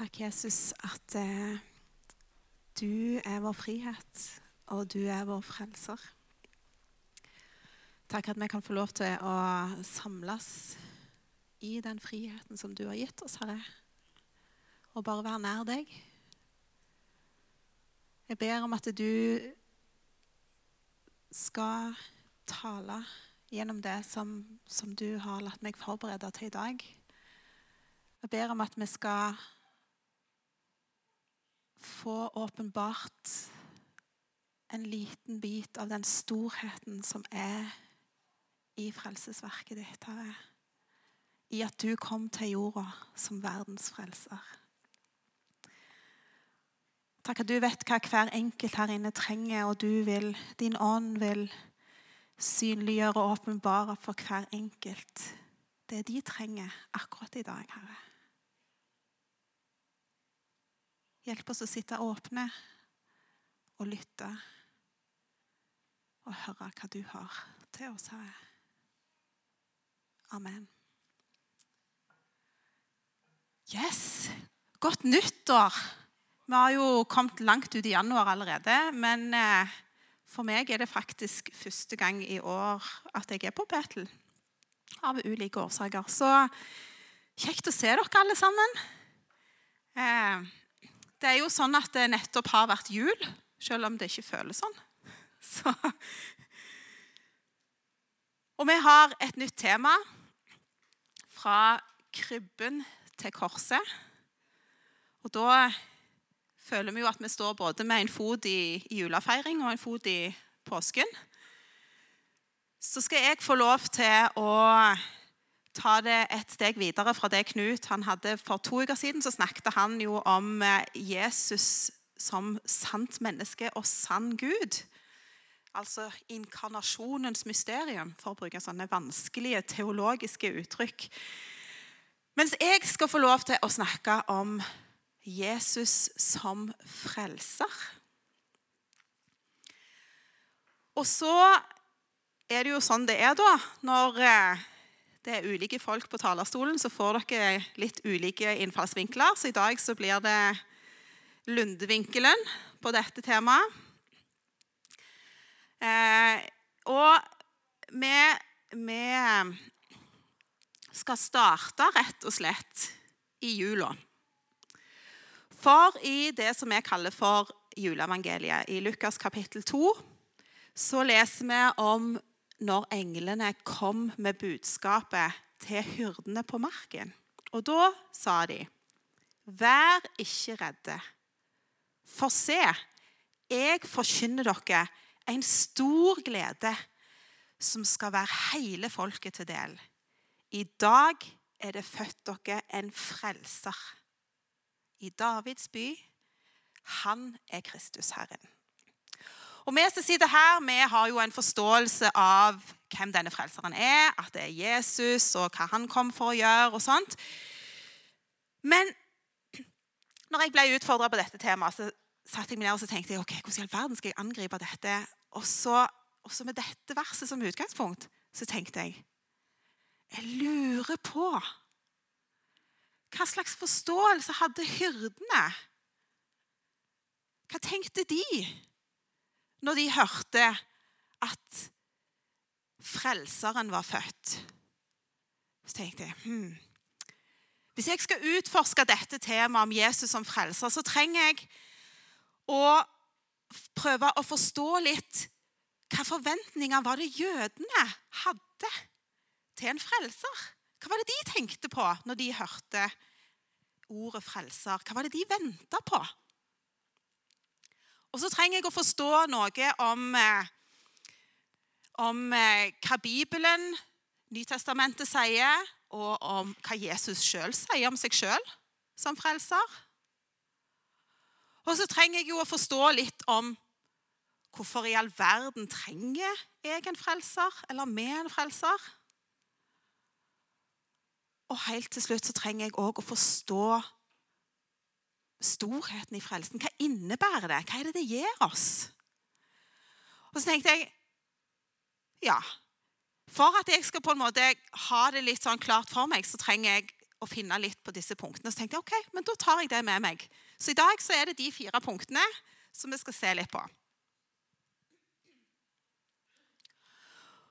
Takk, Jesus, at eh, du er vår frihet, og du er vår frelser. Takk at vi kan få lov til å samles i den friheten som du har gitt oss, Herre, og bare være nær deg. Jeg ber om at du skal tale gjennom det som, som du har latt meg forberede til i dag. Jeg ber om at vi skal få åpenbart en liten bit av den storheten som er i frelsesverket ditt, Herre. I at du kom til jorda som verdens frelser. Takk at du vet hva hver enkelt her inne trenger, og du vil, din ånd vil synliggjøre og åpenbare for hver enkelt det de trenger akkurat i dag, Herre. Hjelp oss å sitte åpne og lytte og høre hva du har til oss, Herre. Amen. Yes! Godt nyttår! Vi har jo kommet langt ut i januar allerede, men eh, for meg er det faktisk første gang i år at jeg er på Betel. Av ulike årsaker. Så kjekt å se dere alle sammen. Eh, det er jo sånn at det nettopp har vært jul, selv om det ikke føles sånn. Så. Og vi har et nytt tema. Fra krybben til korset. Og da føler vi jo at vi står både med en fot i, i julefeiring og en fot i påsken. Så skal jeg få lov til å ta det et steg videre fra det Knut han hadde for to uker siden, så snakket han jo om eh, Jesus som sant menneske og sann Gud. Altså inkarnasjonens mysterium, for å bruke sånne vanskelige teologiske uttrykk. Mens jeg skal få lov til å snakke om Jesus som frelser. Og så er det jo sånn det er, da, når eh, det er ulike folk på talerstolen, så får dere litt ulike innfallsvinkler. Så i dag så blir det Lundevinkelen på dette temaet. Eh, og vi, vi, skal starte rett og slett i jula. For i det som vi kaller for juleevangeliet, i Lukas kapittel 2, så leser vi om når englene kom med budskapet til hyrdene på marken. Og da sa de, 'Vær ikke redde, for se, jeg forkynner dere en stor glede som skal være hele folket til del. I dag er det født dere en frelser. I Davids by. Han er Kristus Herren. Og Vi som sitter her, vi har jo en forståelse av hvem denne frelseren er, at det er Jesus, og hva han kom for å gjøre. og sånt. Men når jeg ble utfordra på dette temaet, så satte jeg meg ned og så tenkte jeg, ok, hvordan i all verden skal jeg angripe dette? Og så, også med dette verset som utgangspunkt så tenkte jeg jeg lurer på hva slags forståelse hadde hyrdene? Hva tenkte de? Når de hørte at Frelseren var født. Så tenkte jeg hmm, Hvis jeg skal utforske dette temaet om Jesus som frelser, så trenger jeg å prøve å forstå litt hva forventninger var det jødene hadde til en frelser? Hva var det de tenkte på når de hørte ordet frelser? Hva var det de venta på? Og så trenger jeg å forstå noe om, eh, om eh, hva Bibelen, Nytestamentet, sier, og om hva Jesus sjøl sier om seg sjøl som frelser. Og så trenger jeg jo å forstå litt om hvorfor i all verden trenger jeg en frelser, eller vi en frelser. Og helt til slutt så trenger jeg òg å forstå storheten i frelsen. Hva innebærer det? Hva er det det gir oss? Og så tenkte jeg ja, For at jeg skal på en måte ha det litt sånn klart for meg, så trenger jeg å finne litt på disse punktene. Så tenkte jeg ok, men da tar jeg det med meg. Så i dag så er det de fire punktene som vi skal se litt på.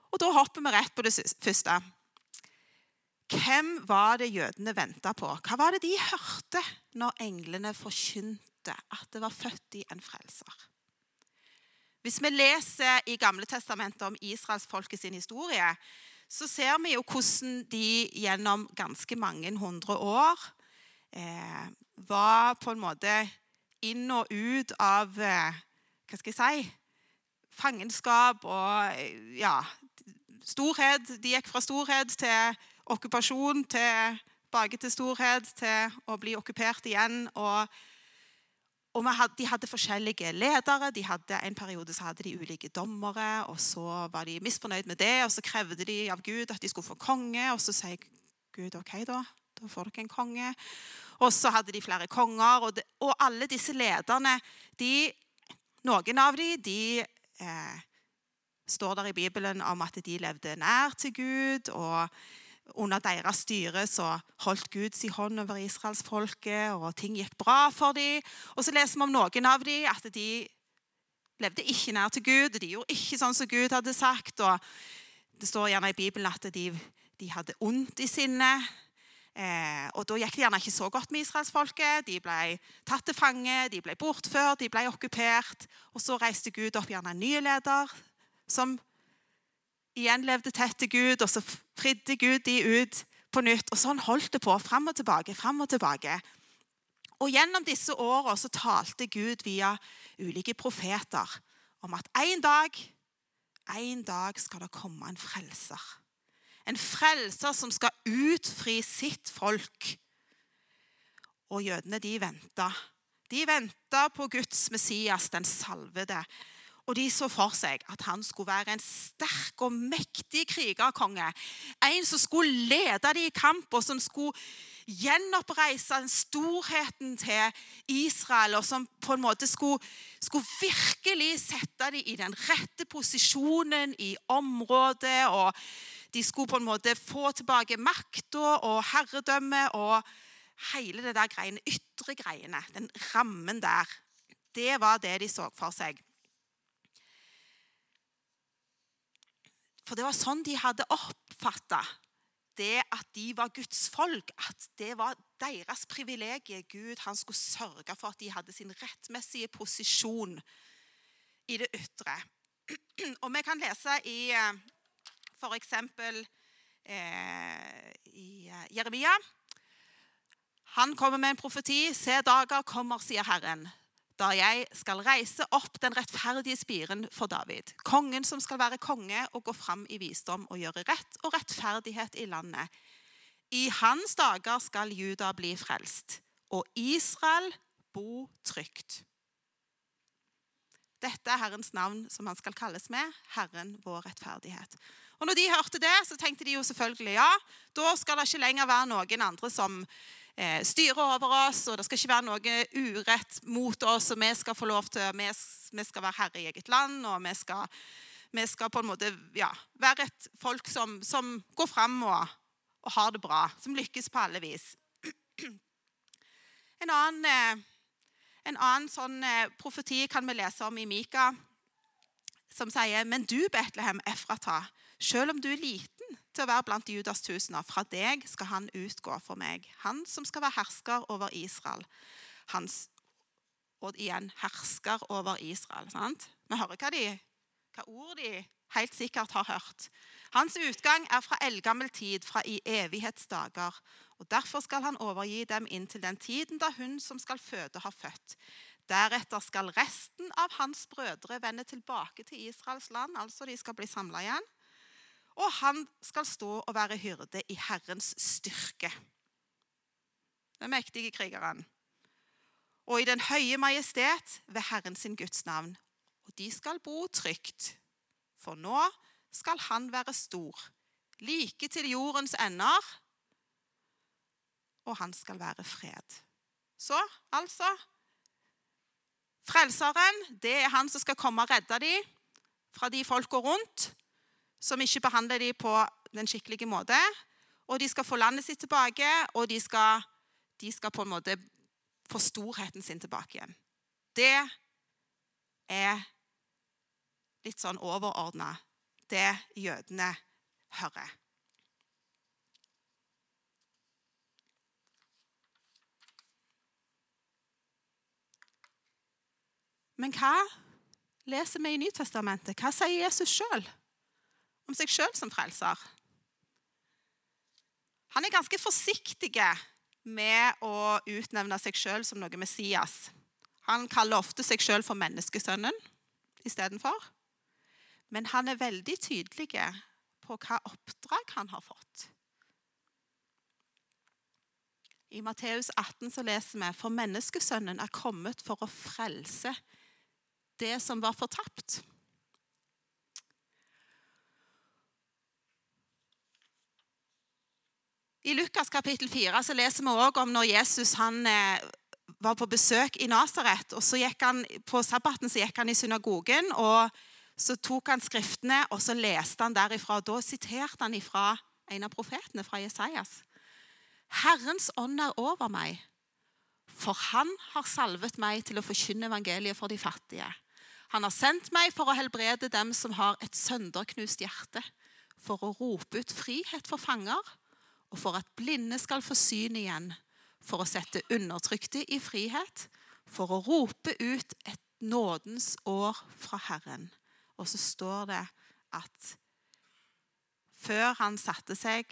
Og Da hopper vi rett på det første. Hvem var det jødene venta på? Hva var det de hørte når englene forkynte at det var født i en frelser? Hvis vi leser i Gamle testamentet om israelsfolket sin historie, så ser vi jo hvordan de gjennom ganske mange hundre år eh, var på en måte inn og ut av eh, Hva skal jeg si Fangenskap og eh, ja, storhet. De gikk fra storhet til okkupasjon, tilbake til storhet, til å bli okkupert igjen. og og hadde, De hadde forskjellige ledere. De hadde, en periode så hadde de ulike dommere. og Så var de misfornøyd med det, og så krevde de av Gud at de skulle få konge. Og så sier Gud OK, da. Da får dere en konge. Og så hadde de flere konger. Og, det, og alle disse lederne de, Noen av dem de, eh, står der i Bibelen om at de levde nær til Gud. og under deres styre så holdt Gud sin hånd over israelsfolket, og ting gikk bra for dem. Og så leser vi om noen av dem at de levde ikke nær til Gud. De gjorde ikke sånn som Gud hadde sagt. og Det står gjerne i Bibelen at de, de hadde ondt i sinnet. Eh, og Da gikk det gjerne ikke så godt med israelsfolket. De ble tatt til fange, de ble bortført, de ble okkupert. Og Så reiste Gud opp gjerne en ny leder som igjen levde tett til Gud, og så fridde Gud de ut på nytt. Og sånn holdt det på, fram og tilbake, fram og tilbake. Og gjennom disse åra så talte Gud via ulike profeter om at en dag, en dag skal det komme en frelser. En frelser som skal utfri sitt folk. Og jødene, de venta. De venta på Guds Messias, den salvede. Og de så for seg at han skulle være en sterk og mektig krigerkonge. En som skulle lede dem i kamp, og som skulle gjenoppreise storheten til Israel. Og som på en måte skulle, skulle virkelig sette dem i den rette posisjonen i området. Og de skulle på en måte få tilbake makta og herredømmet og hele det der greiene, ytre greiene. Den rammen der. Det var det de så for seg. For det var sånn de hadde oppfatta det at de var Guds folk. At det var deres privilegium. Gud han skulle sørge for at de hadde sin rettmessige posisjon i det ytre. Og vi kan lese i f.eks. Eh, i eh, Jeremia. Han kommer med en profeti. Se, dager kommer, sier Herren, da jeg skal reise opp den rettferdige spiren for David. Kongen som skal være konge og gå fram i visdom og gjøre rett og rettferdighet i landet. I hans dager skal Juda bli frelst, og Israel bo trygt. Dette er Herrens navn som han skal kalles med, Herren vår rettferdighet. Og når de hørte det, så tenkte de jo selvfølgelig ja, da skal det ikke lenger være noen andre som eh, styre over oss, og det skal ikke være noe urett mot oss, og vi skal få lov til, vi, vi skal være herre i eget land, og vi skal, vi skal på en måte ja, være et folk som, som går fram og, og, har det bra, som lykkes på alle vis. En annen, eh, en annen sånn eh, profeti kan vi lese om i Mika, som sier Men du, Betlehem Efrata, selv om du er liten til å være blant Judas tusener, fra deg skal han utgå for meg. Han som skal være hersker over Israel. Hans, og igjen hersker over Israel. sant? Vi hører hva, de, hva ord de helt sikkert har hørt. Hans utgang er fra eldgammel tid, fra i evighetsdager. og Derfor skal han overgi dem inntil den tiden da hun som skal føde, har født. Deretter skal resten av hans brødre vende tilbake til Israels land, altså de skal bli samla igjen og han skal stå og være hyrde i Herrens styrke. Den mektige krigeren. Og i den høye majestet ved Herren sin Guds navn. Og de skal bo trygt, for nå skal han være stor, like til jordens ender, og han skal være fred. Så altså Frelseren, det er han som skal komme og redde dem fra de folka rundt som ikke behandler dem på den skikkelige måte. og de skal få landet sitt tilbake, og de skal, de skal på en måte få storheten sin tilbake igjen. Det er litt sånn overordna det jødene hører. Men hva leser vi i Nytestamentet? Hva sier Jesus sjøl om seg sjøl som frelser? Han er ganske forsiktig med å utnevne seg sjøl som noe Messias. Han kaller ofte seg sjøl for menneskesønnen istedenfor. Men han er veldig tydelig på hva oppdrag han har fått. I Matteus 18 så leser vi for menneskesønnen er kommet for å frelse det som var fortapt. I Lukas kapittel 4 så leser vi også om når Jesus han, eh, var på besøk i Nasaret. og så gikk han, På sabbaten så gikk han i synagogen, og så tok han skriftene og så leste han derifra. og Da siterte han ifra en av profetene, fra Jesajas. Herrens ånd er over meg, for han har salvet meg til å forkynne evangeliet for de fattige. Han har sendt meg for å helbrede dem som har et sønderknust hjerte, for å rope ut frihet for fanger, og for at blinde skal få syn igjen, for å sette undertrykte i frihet, for å rope ut et nådens år fra Herren. Og så står det at før han satte seg,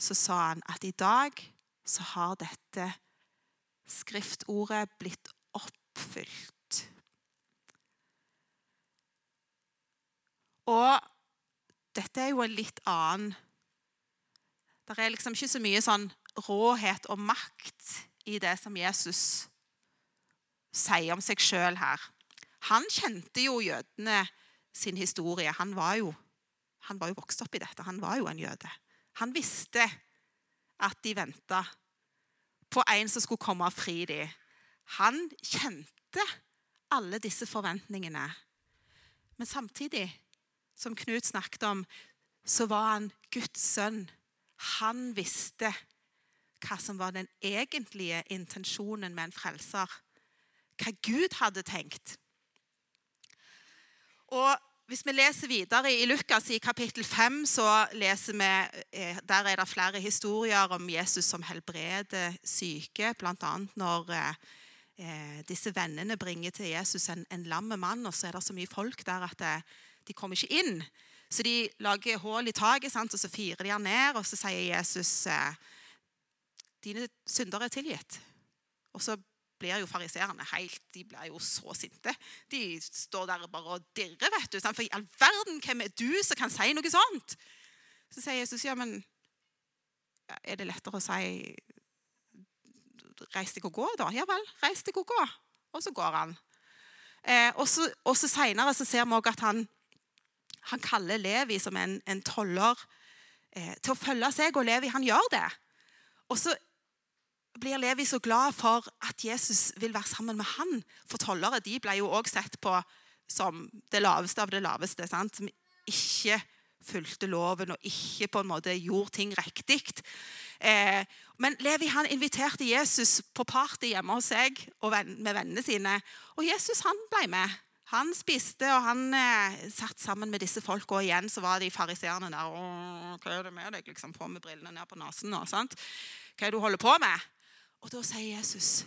så sa han at i dag så har dette skriftordet blitt oppfylt. Og dette er jo en litt annen Det er liksom ikke så mye sånn råhet og makt i det som Jesus sier om seg sjøl her. Han kjente jo jødene sin historie. Han var, jo, han var jo vokst opp i dette. Han var jo en jøde. Han visste at de venta på en som skulle komme og fri dem. Han kjente alle disse forventningene. Men samtidig, som Knut snakket om, så var han Guds sønn. Han visste hva som var den egentlige intensjonen med en frelser. Hva Gud hadde tenkt. Og hvis vi leser videre i Lukas i kapittel 5, så leser vi, eh, der er det flere historier om Jesus som helbreder syke. Bl.a. når eh, eh, disse vennene bringer til Jesus en, en lamme mann, og så er det så mye folk der at de kommer ikke inn. Så de lager hull i taket, og så firer de han ned, og så sier Jesus eh, dine synder er tilgitt. Og så blir jo fariseerne helt De blir jo så sinte. De står der bare og dirrer. vet du. For i all verden, hvem er du som kan si noe sånt? Så sier Jesus, ja, men er det lettere å si Reis deg og gå, da? Ja vel, reis deg og gå. Og så går han. Eh, og så, og så Seinere ser vi også at han, han kaller Levi, som en, en toller, eh, til å følge seg. Og Levi han gjør det. Og så blir Levi så glad for at Jesus vil være sammen med han. For tollere de ble jo også sett på som det laveste av det laveste. Sant? Som ikke fulgte loven og ikke på en måte gjorde ting riktig. Eh, men Levi han inviterte Jesus på party hjemme hos seg og med vennene sine. Og Jesus han ble med. Han spiste, og han eh, satt sammen med disse folka. Og igjen så var de fariseerne der. 'Hva er det med deg?' liksom På med brillene ned på nesen. Hva er det du holder på med? Og da sier Jesus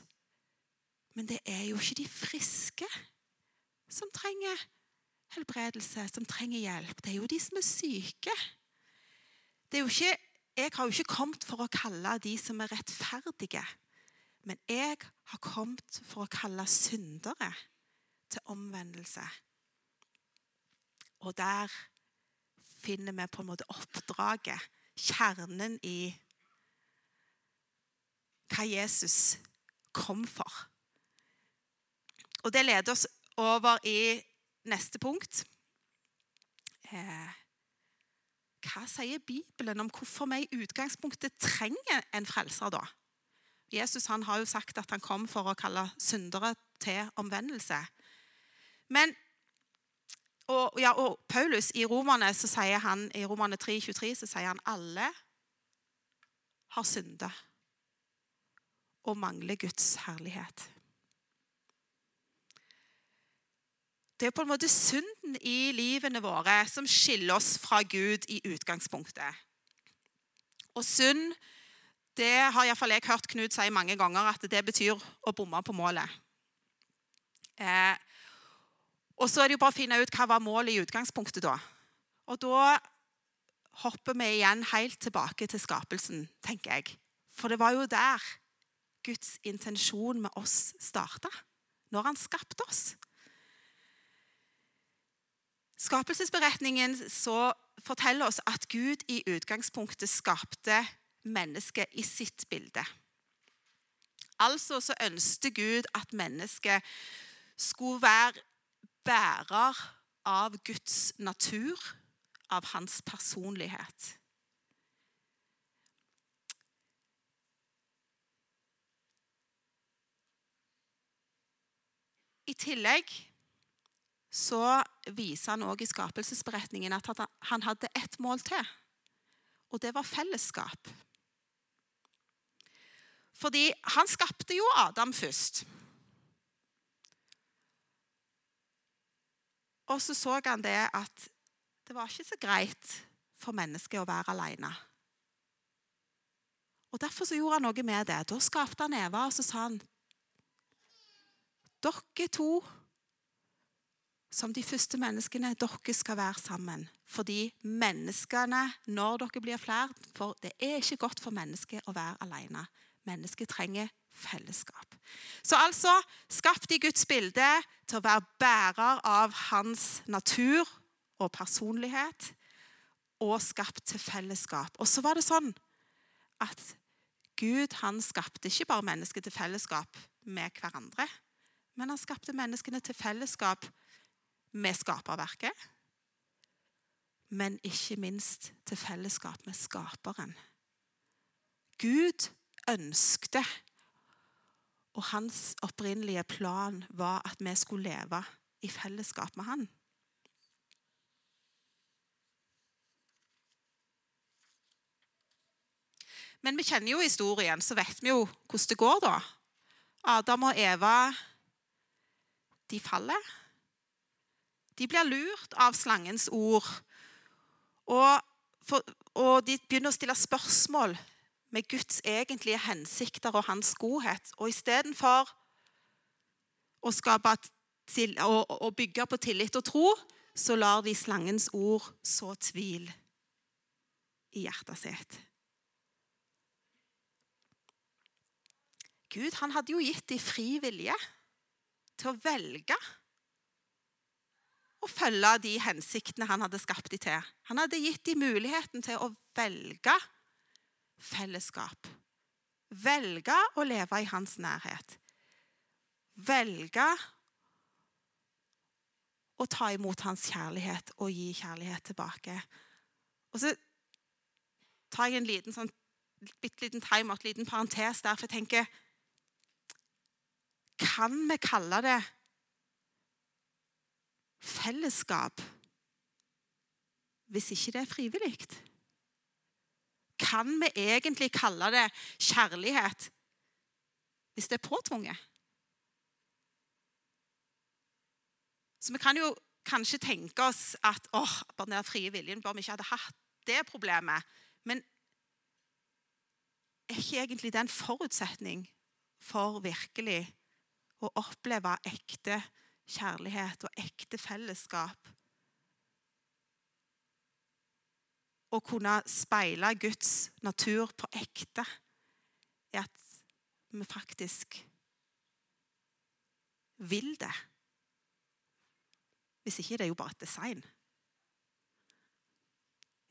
Men det er jo ikke de friske som trenger helbredelse, som trenger hjelp. Det er jo de som er syke. Det er jo ikke, jeg har jo ikke kommet for å kalle de som er rettferdige. Men jeg har kommet for å kalle syndere til omvendelse. Og der finner vi på en måte oppdraget, kjernen i hva Jesus kom for. Og Det leder oss over i neste punkt. Eh, hva sier Bibelen om hvorfor vi i utgangspunktet trenger en frelser da? Jesus har jo sagt at han kom for å kalle syndere til omvendelse. Men, og, ja, og Paulus i Romerne, så sier han, i Romerne 3, 23, så sier han alle har synda og mangler Guds herlighet. Det er på en måte synden i livene våre som skiller oss fra Gud i utgangspunktet. Og synd, det har iallfall jeg hørt Knut si mange ganger, at det betyr å bomme på målet. Eh, og så er det jo bare å finne ut hva var målet i utgangspunktet da. Og da hopper vi igjen helt tilbake til skapelsen, tenker jeg. For det var jo der Guds intensjon med oss starta, når han skapte oss. Skapelsesberetningen så forteller oss at Gud i utgangspunktet skapte mennesket i sitt bilde. Altså så ønsket Gud at mennesket skulle være bærer av Guds natur, av hans personlighet. I tillegg så viser han også i skapelsesberetningen at han hadde ett mål til. Og det var fellesskap. Fordi han skapte jo Adam først. Og så så han det at det var ikke så greit for mennesket å være alene. Og Derfor så gjorde han noe med det. Da skapte han Eva, og så sa han dere to, som de første menneskene, dere skal være sammen. Fordi menneskene, når dere blir flere For det er ikke godt for mennesket å være alene. Mennesket trenger fellesskap. Så altså skapt i Guds bilde til å være bærer av hans natur og personlighet, og skapt til fellesskap. Og så var det sånn at Gud han skapte ikke bare mennesket til fellesskap med hverandre, men han skapte menneskene til fellesskap med skaperverket. Men ikke minst til fellesskap med skaperen. Gud ønskte, og hans opprinnelige plan var at vi skulle leve i fellesskap med han. Men vi kjenner jo historien, så vet vi jo hvordan det går, da. Adam og Eva de faller. De blir lurt av slangens ord. Og, for, og de begynner å stille spørsmål med Guds egentlige hensikter og hans godhet. Og istedenfor å, til, å, å bygge på tillit og tro, så lar de slangens ord så tvil i hjertet sitt. Gud han hadde jo gitt dem fri vilje til å velge å følge de hensiktene han hadde skapt dem til. Han hadde gitt dem muligheten til å velge fellesskap. Velge å leve i hans nærhet. Velge å ta imot hans kjærlighet og gi kjærlighet tilbake. Og så tar jeg en liten sånn, bitte liten timeout, liten parentes der, for jeg tenker kan vi kalle det fellesskap hvis ikke det er frivillig? Kan vi egentlig kalle det kjærlighet hvis det er påtvunget? Så vi kan jo kanskje tenke oss at åh, bare den frie viljen bør vi ikke hadde hatt det problemet. Men er ikke egentlig det en forutsetning for virkelig å oppleve ekte kjærlighet og ekte fellesskap. Å kunne speile Guds natur på ekte er at vi faktisk vil det. Hvis ikke det er jo bare et design.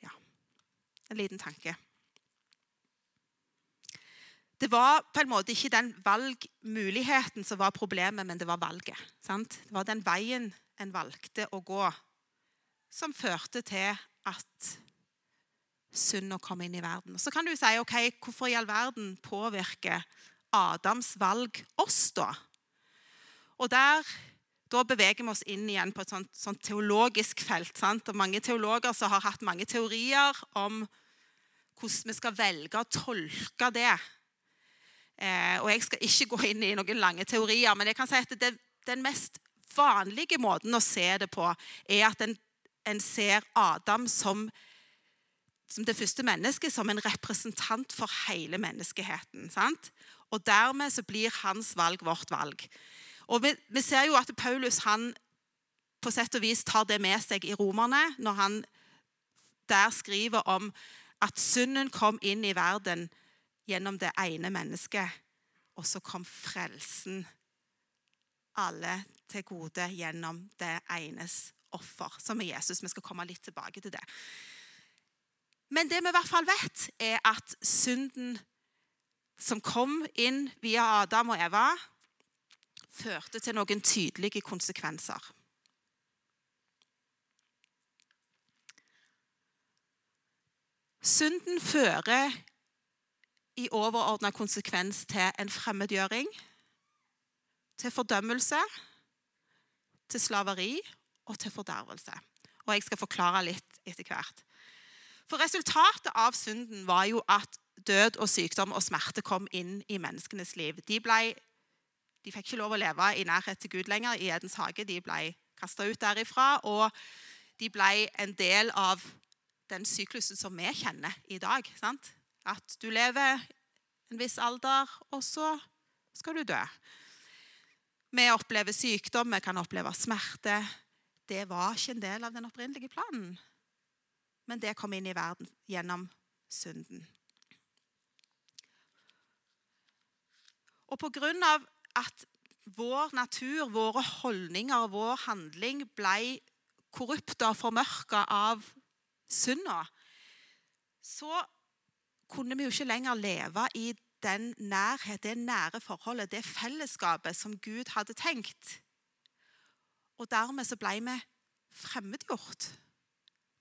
Ja, en liten tanke. Det var på en måte ikke den valgmuligheten som var problemet, men det var valget. Sant? Det var den veien en valgte å gå, som førte til at synda komme inn i verden. Så kan du si ok, hvorfor i all verden påvirker Adams valg oss, da? Og der, Da beveger vi oss inn igjen på et sånt, sånt teologisk felt. Sant? Og mange teologer som har hatt mange teorier om hvordan vi skal velge å tolke det. Eh, og Jeg skal ikke gå inn i noen lange teorier, men jeg kan si at det, den mest vanlige måten å se det på, er at en, en ser Adam som, som, det første mennesket, som en representant for hele menneskeheten. Sant? Og dermed så blir hans valg vårt valg. Og vi, vi ser jo at Paulus han på sett og vis tar det med seg i Romerne, når han der skriver om at synden kom inn i verden gjennom det ene mennesket. Og så kom frelsen alle til gode gjennom det enes offer, som er Jesus. Vi skal komme litt tilbake til det. Men det vi i hvert fall vet, er at synden som kom inn via Adam og Eva, førte til noen tydelige konsekvenser. Synden fører i overordna konsekvens til en fremmedgjøring, til fordømmelse, til slaveri og til fordervelse. Og jeg skal forklare litt etter hvert. For resultatet av synden var jo at død og sykdom og smerte kom inn i menneskenes liv. De, ble, de fikk ikke lov å leve i nærhet til Gud lenger i Edens hage. De ble kasta ut derifra, og de ble en del av den syklusen som vi kjenner i dag. Sant? At du lever en viss alder, og så skal du dø. Vi opplever sykdom, vi kan oppleve smerte. Det var ikke en del av den opprinnelige planen. Men det kom inn i verden gjennom synden. Og på grunn av at vår natur, våre holdninger, vår handling ble korrupt og formørka av synda, så kunne vi jo ikke lenger leve i den nærhet, det nære forholdet, det fellesskapet som Gud hadde tenkt. Og dermed så ble vi fremmedgjort.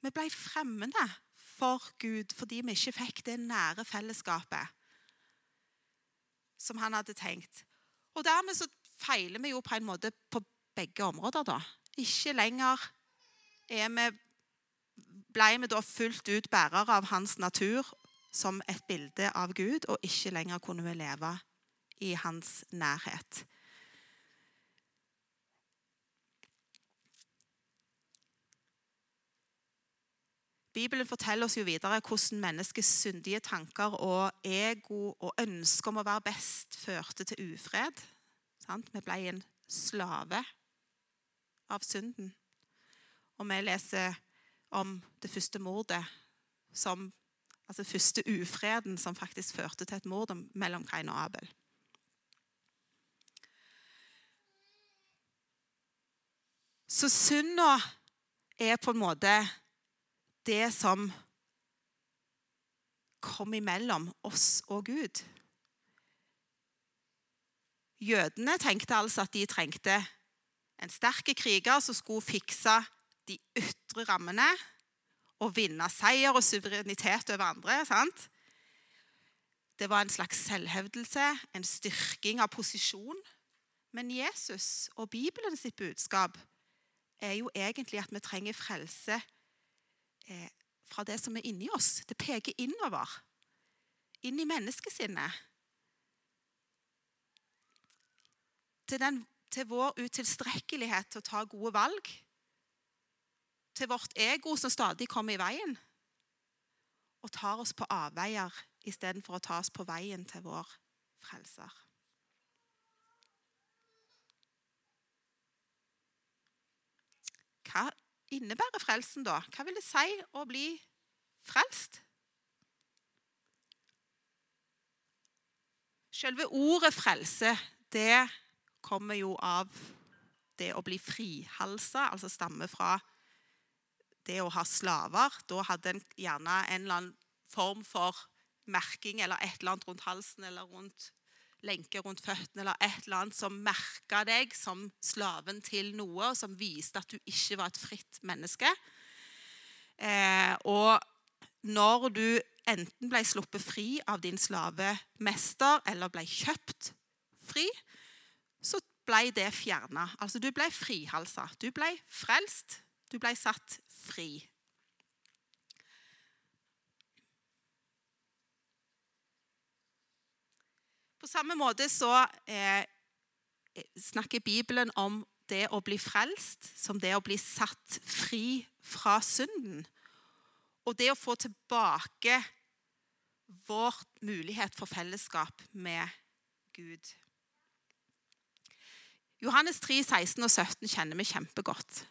Vi ble fremmede for Gud fordi vi ikke fikk det nære fellesskapet som han hadde tenkt. Og dermed så feiler vi jo på en måte på begge områder, da. Ikke lenger er vi ble vi da fullt ut bærere av hans natur som et bilde av Gud, og ikke lenger kunne vi leve i hans nærhet. Bibelen forteller oss jo videre hvordan menneskets syndige tanker og ego og ønske om å være best førte til ufred. Vi ble en slave av synden. Og vi leser om det første mordet som Altså første ufreden som faktisk førte til et mord mellom Kain og Abel. Så synda er på en måte det som kom imellom oss og Gud. Jødene tenkte altså at de trengte en sterk kriger som skulle fikse de ytre rammene og vinne seier og suverenitet over andre. sant? Det var en slags selvhevdelse, en styrking av posisjon. Men Jesus og Bibelen sitt budskap er jo egentlig at vi trenger frelse eh, fra det som er inni oss. Det peker innover, inn i menneskesinnet. Til, den, til vår utilstrekkelighet til å ta gode valg til vårt ego som stadig kommer i veien, og tar oss på avveier istedenfor å ta oss på veien til vår frelser. Hva innebærer frelsen, da? Hva vil det si å bli frelst? Selve ordet frelse, det kommer jo av det å bli frihalsa, altså stammer fra det å ha slaver. Da hadde en gjerne en eller annen form for merking eller et eller annet rundt halsen eller rundt lenke rundt føttene eller et eller annet som merka deg som slaven til noe, og som viste at du ikke var et fritt menneske. Eh, og når du enten ble sluppet fri av din slavemester eller ble kjøpt fri, så ble det fjerna. Altså, du ble frihalsa. Du ble frelst. Du ble satt fri. På samme måte så eh, snakker Bibelen om det å bli frelst som det å bli satt fri fra synden. Og det å få tilbake vår mulighet for fellesskap med Gud. Johannes 3, 16 og 17 kjenner vi kjempegodt.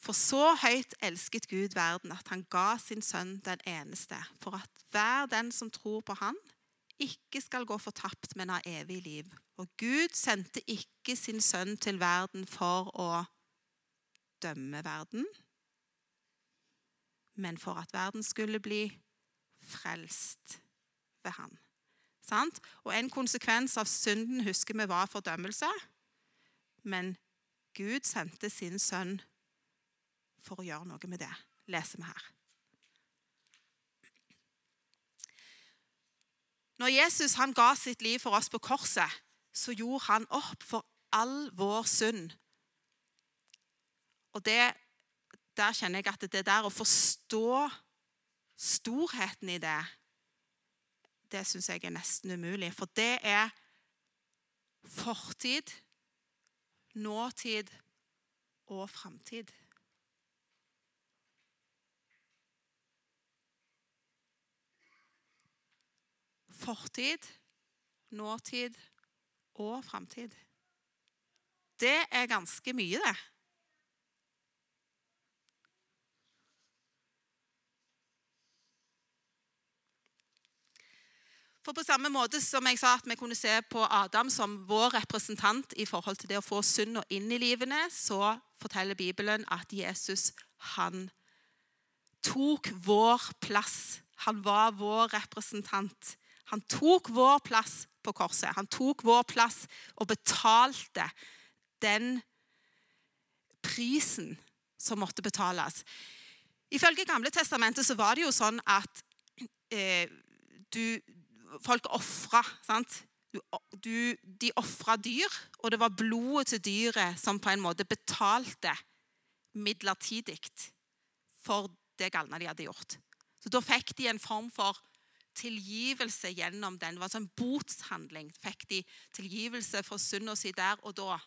For så høyt elsket Gud verden at han ga sin sønn den eneste, for at hver den som tror på han, ikke skal gå fortapt, men ha evig liv. Og Gud sendte ikke sin sønn til verden for å dømme verden, men for at verden skulle bli frelst ved han. Og En konsekvens av synden husker vi var fordømmelse. Men Gud sendte sin sønn for å gjøre noe med det, leser vi her. Når Jesus han ga sitt liv for oss på korset, så gjorde han opp for all vår synd. Og det, der kjenner jeg at det der å forstå storheten i det, det syns jeg er nesten umulig. For det er fortid nåtid og framtid. Fortid, nåtid og framtid. Det er ganske mye, det. For på samme måte som jeg sa at vi kunne se på Adam som vår representant i forhold til det å få synda inn i livene, så forteller Bibelen at Jesus han tok vår plass. Han var vår representant. Han tok vår plass på korset. Han tok vår plass og betalte den prisen som måtte betales. Ifølge Gamle testamentet så var det jo sånn at eh, du, folk ofra. De ofra dyr, og det var blodet til dyret som på en måte betalte midlertidig for det galne de hadde gjort. Så Da fikk de en form for tilgivelse gjennom den. Det var en sånn botshandling. Fikk de tilgivelse for synda si der og da.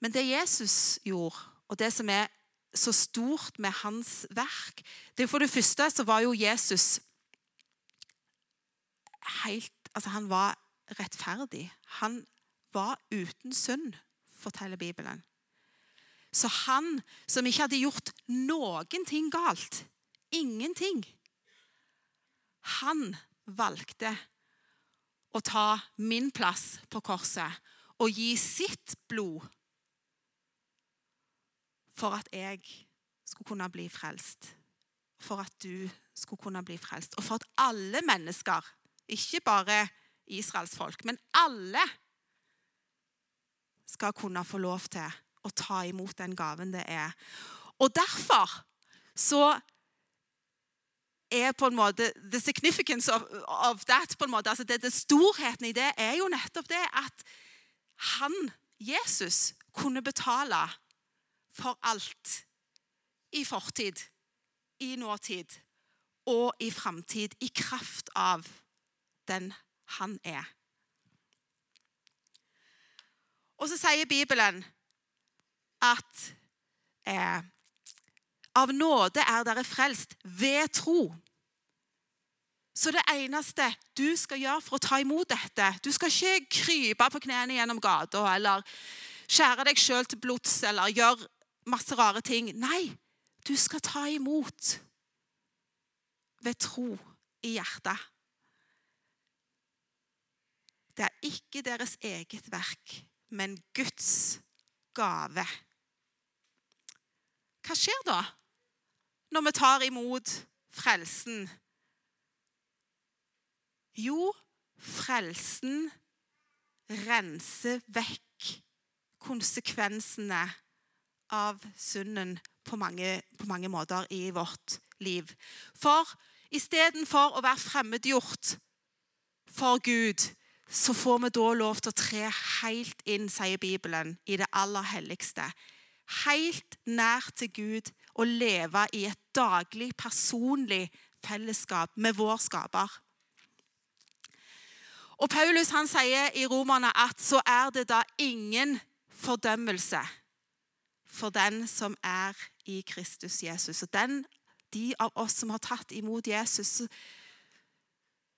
Men det Jesus gjorde, og det som er så stort med hans verk. Det For det første så var jo Jesus helt Altså, han var rettferdig. Han var uten synd, forteller Bibelen. Så han som ikke hadde gjort noen ting galt, ingenting Han valgte å ta min plass på korset og gi sitt blod for at jeg skulle kunne bli frelst. For at du skulle kunne bli frelst. Og for at alle mennesker, ikke bare Israels folk, men alle skal kunne få lov til å ta imot den gaven det er. Og derfor så er på en måte The significance of, of that på en måte, altså det, det Storheten i det er jo nettopp det at han, Jesus, kunne betale for alt. I fortid, i nåtid og i framtid. I kraft av den han er. Og så sier Bibelen at eh, av nåde er dere frelst ved tro. Så det eneste du skal gjøre for å ta imot dette Du skal ikke krype på knærne gjennom gata eller skjære deg sjøl til blods eller gjøre masse rare ting. Nei, du skal ta imot ved tro i hjertet. Det er ikke deres eget verk, men Guds gave. Hva skjer da når vi tar imot frelsen? Jo, frelsen renser vekk konsekvensene av synden på mange, på mange måter i vårt liv. For istedenfor å være fremmedgjort for Gud, så får vi da lov til å tre helt inn, sier Bibelen, i det aller helligste. Helt nær til Gud og leve i et daglig, personlig fellesskap med vår skaper. Og Paulus han sier i Romerne at så er det da ingen fordømmelse for den som er i Kristus Jesus. Og den, de av oss som har tatt imot Jesus,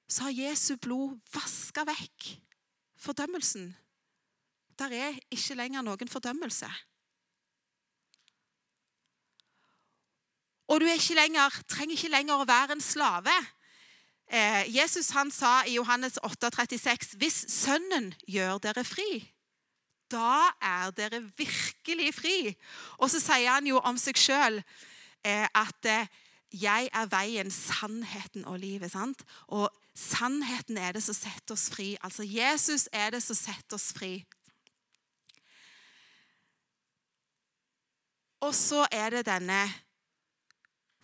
så har Jesu blod vaska vekk fordømmelsen. Der er ikke lenger noen fordømmelse. Og du ikke lenger, trenger ikke lenger å være en slave. Eh, Jesus han sa i Johannes 8, 36, Hvis Sønnen gjør dere fri, da er dere virkelig fri. Og så sier han jo om seg sjøl eh, at eh, 'jeg er veien, sannheten og livet'. sant? Og sannheten er det som setter oss fri. Altså Jesus er det som setter oss fri. Og så er det denne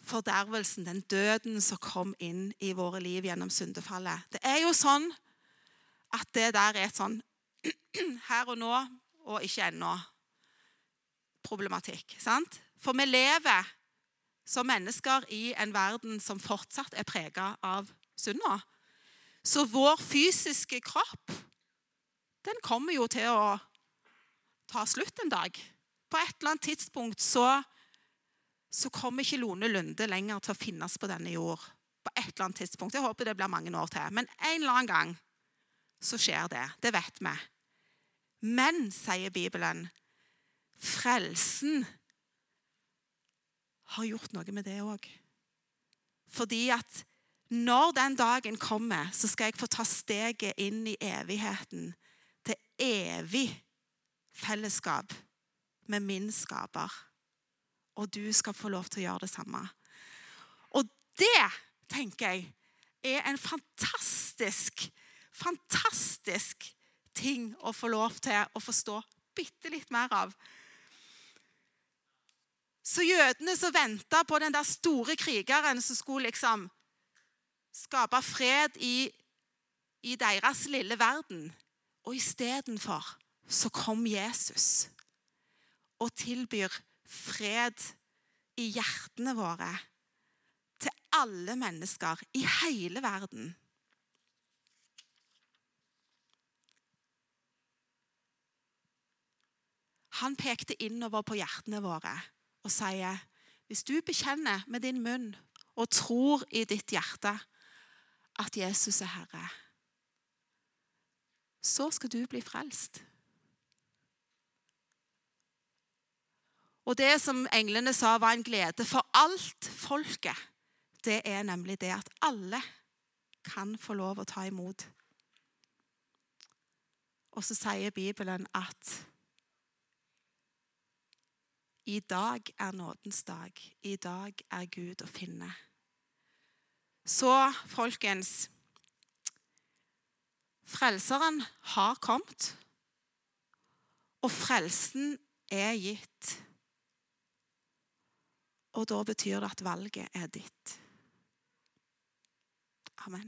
fordervelsen, den døden som kom inn i våre liv gjennom syndefallet. Det er jo sånn at det der er et sånn her og nå og ikke ennå problematikk. sant? For vi lever som mennesker i en verden som fortsatt er prega av synda. Så vår fysiske kropp den kommer jo til å ta slutt en dag. På et eller annet tidspunkt så, så kommer ikke Lone Lunde lenger til å finnes på denne jord. På et eller annet tidspunkt. Jeg håper det blir mange år til. Men en eller annen gang så skjer det. Det vet vi. Men, sier Bibelen, frelsen har gjort noe med det òg. Fordi at når den dagen kommer, så skal jeg få ta steget inn i evigheten. Til evig fellesskap med min skaper. Og du skal få lov til å gjøre det samme. Og det, tenker jeg, er en fantastisk, fantastisk ting å få lov til å forstå bitte litt mer av. Så jødene som venta på den der store krigeren som skulle liksom skape fred i, i deres lille verden Og istedenfor så kom Jesus og tilbyr fred i hjertene våre til alle mennesker i hele verden. Han pekte innover på hjertene våre og sier hvis du bekjenner med din munn og tror i ditt hjerte at Jesus er Herre, så skal du bli frelst. Og det som englene sa var en glede for alt folket, det er nemlig det at alle kan få lov å ta imot. Og så sier Bibelen at i dag er nådens dag. I dag er Gud å finne. Så, folkens Frelseren har kommet, og frelsen er gitt. Og da betyr det at valget er ditt. Amen.